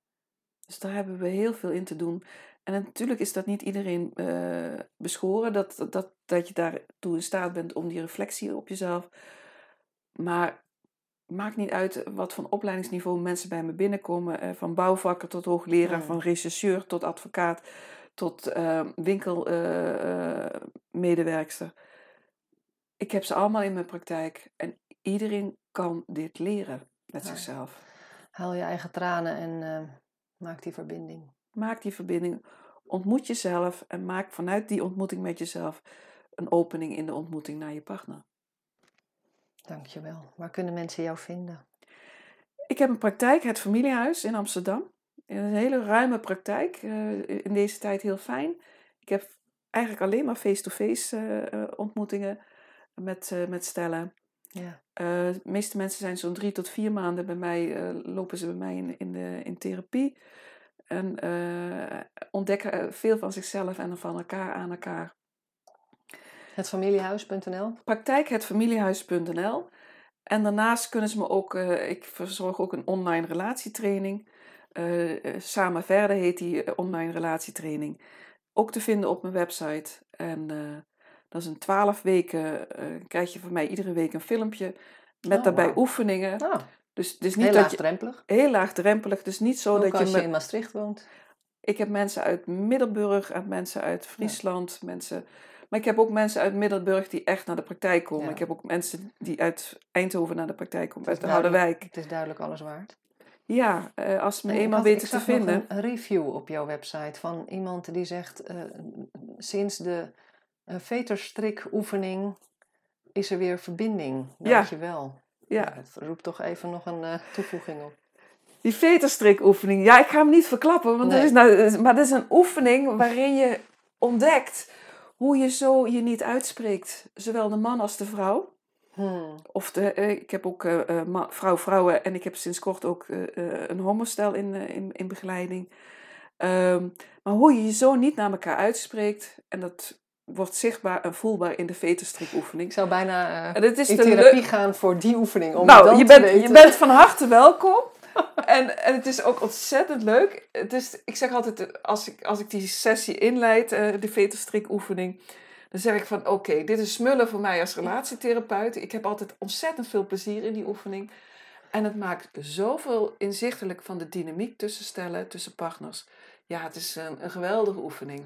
Dus daar hebben we heel veel in te doen. En natuurlijk is dat niet iedereen eh, beschoren, dat, dat, dat je daartoe in staat bent om die reflectie op jezelf. Maar maakt niet uit wat voor opleidingsniveau mensen bij me binnenkomen, eh, van bouwvakker tot hoogleraar, van rechercheur tot advocaat, tot eh, winkelmedewerkster. Ik heb ze allemaal in mijn praktijk en iedereen kan dit leren met Ja. zichzelf. Haal je eigen tranen en eh, maak die verbinding. Maak die verbinding, ontmoet jezelf en maak vanuit die ontmoeting met jezelf een opening in de ontmoeting naar je partner. Dankjewel. Waar kunnen mensen jou vinden? Ik heb een praktijk, het Familiehuis in Amsterdam. Een hele ruime praktijk, eh, in deze tijd heel fijn. Ik heb eigenlijk alleen maar face-to-face eh, eh, ontmoetingen met, eh, met stellen. Ja. Eh, de meeste mensen zijn zo'n drie tot vier maanden bij mij, eh, lopen ze bij mij in, in, de, in therapie. En ontdekken veel van zichzelf en van elkaar aan elkaar. Hetfamiliehuis.nl Praktijk hetfamiliehuis.nl. En daarnaast kunnen ze me ook, ik verzorg ook een online relatietraining. Samen Verder heet die online relatietraining. Ook te vinden op mijn website. En dat is een twaalf weken, eh, krijg je van mij iedere week een filmpje. Met Oh, daarbij oefeningen. Nou, Dus het is niet heel dat je, laagdrempelig. heel laagdrempelig. Dus niet zo Ook dat je, als je in Maastricht woont. Ik heb mensen uit Middelburg en mensen uit Friesland. Mensen, maar ik heb ook mensen uit Middelburg die echt naar de praktijk komen. Ja. Ik heb ook mensen die uit Eindhoven naar de praktijk komen. Uit de Harderwijk. Het is duidelijk alles waard. Ja, eh, als ze me En eenmaal had- weten te vinden. Een, een review op jouw website van iemand die zegt: eh, sinds de uh, veterstrik oefening is er weer verbinding. Ja. Dankjewel. Ja, Dat roept toch even nog een eh, toevoeging op. die veterstrikoefening. Ja, ik ga hem niet verklappen. Want Nee. dat is nou, maar dat is een oefening waarin je ontdekt hoe je zo je niet uitspreekt. Zowel de man als de vrouw. Hmm. Of de, eh, ik heb ook eh, eh, ma- vrouw-vrouwen en ik heb sinds kort ook eh, eh, een homostel in, eh, in, in begeleiding. Ehm, maar hoe je je zo niet naar elkaar uitspreekt en dat wordt zichtbaar en voelbaar in de Ik veterstrikoefening. zou bijna eh, En is in de therapie gaan voor die oefening. Om nou, je bent, je bent van harte welkom. en, en het is ook ontzettend leuk. Het is, ik zeg altijd, als ik, als ik die sessie inleid, eh, de veterstrikoefening, dan zeg ik van oké, dit is smullen voor mij als relatietherapeut. Ik heb altijd ontzettend veel plezier in die oefening. En het maakt zoveel inzichtelijk van de dynamiek tussen stellen, tussen partners. Ja, het is een, een geweldige oefening.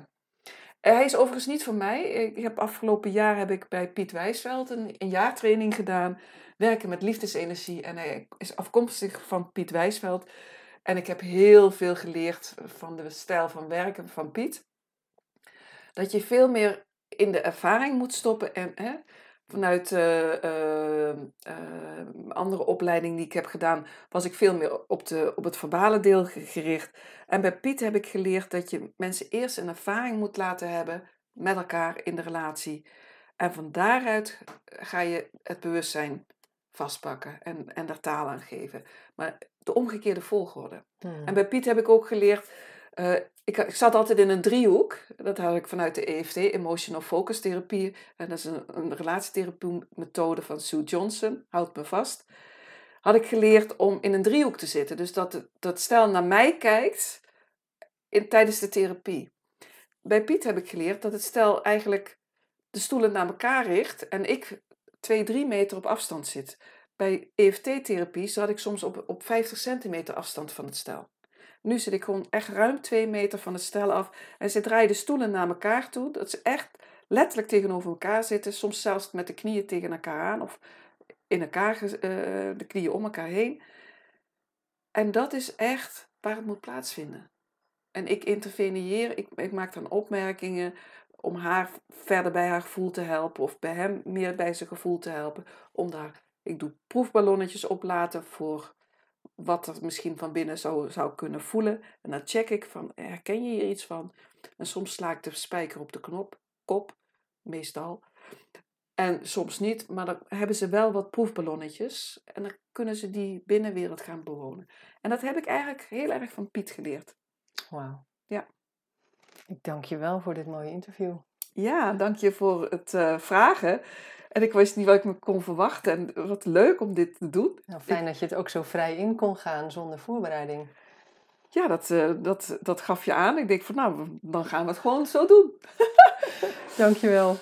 Hij is overigens niet voor mij. Ik heb afgelopen jaar heb ik bij Piet Wijsveld een, een jaartraining gedaan. Werken met liefdesenergie. En hij is afkomstig van Piet Wijsveld. En ik heb heel veel geleerd van de stijl van werken van Piet. Dat je veel meer in de ervaring moet stoppen. En hè, vanuit uh, andere opleiding die ik heb gedaan, was ik veel meer op, de, op het verbale deel gericht. En bij Piet heb ik geleerd dat je mensen eerst een ervaring moet laten hebben met elkaar in de relatie. En van daaruit ga je het bewustzijn vastpakken en, en daar taal aan geven. Maar de omgekeerde volgorde. Hmm. En bij Piet heb ik ook geleerd. Uh, ik, ik, zat altijd in een driehoek. Dat had ik vanuit de EFT, Emotional Focus Therapie. En dat is een, een relatietherapie methode van Sue Johnson. Houd me vast. Had ik geleerd om in een driehoek te zitten. Dus dat, dat stel naar mij kijkt in, tijdens de therapie. Bij Piet heb ik geleerd dat het stel eigenlijk de stoelen naar elkaar richt. En ik twee, drie meter op afstand zit. Bij EFT-therapie zat ik soms op, op 50 centimeter afstand van het stel. Nu zit ik gewoon echt ruim twee meter van het stel af. En ze draaien de stoelen naar elkaar toe. Dat ze echt letterlijk tegenover elkaar zitten. Soms zelfs met de knieën tegen elkaar aan. Of in elkaar, uh, de knieën om elkaar heen. En dat is echt waar het moet plaatsvinden. En ik interveneer, ik, ik maak dan opmerkingen om haar verder bij haar gevoel te helpen. Of bij hem meer bij zijn gevoel te helpen. Om daar, ik doe proefballonnetjes oplaten voor wat er misschien van binnen zou, zou kunnen voelen. En dan check ik van, herken je hier iets van? En soms sla ik de spijker op de knop, kop, meestal. En soms niet, maar dan hebben ze wel wat proefballonnetjes. En dan kunnen ze die binnenwereld gaan bewonen. En dat heb ik eigenlijk heel erg van Piet geleerd. Wauw. Ja. Ik dank je wel voor dit mooie interview. Ja, dank je voor het uh, vragen. En ik wist niet wat ik me kon verwachten. En wat leuk om dit te doen. Nou, fijn dat je het ook zo vrij in kon gaan zonder voorbereiding. Ja, dat, uh, dat, dat gaf je aan. Ik denk van nou, dan gaan we het gewoon zo doen. Dankjewel.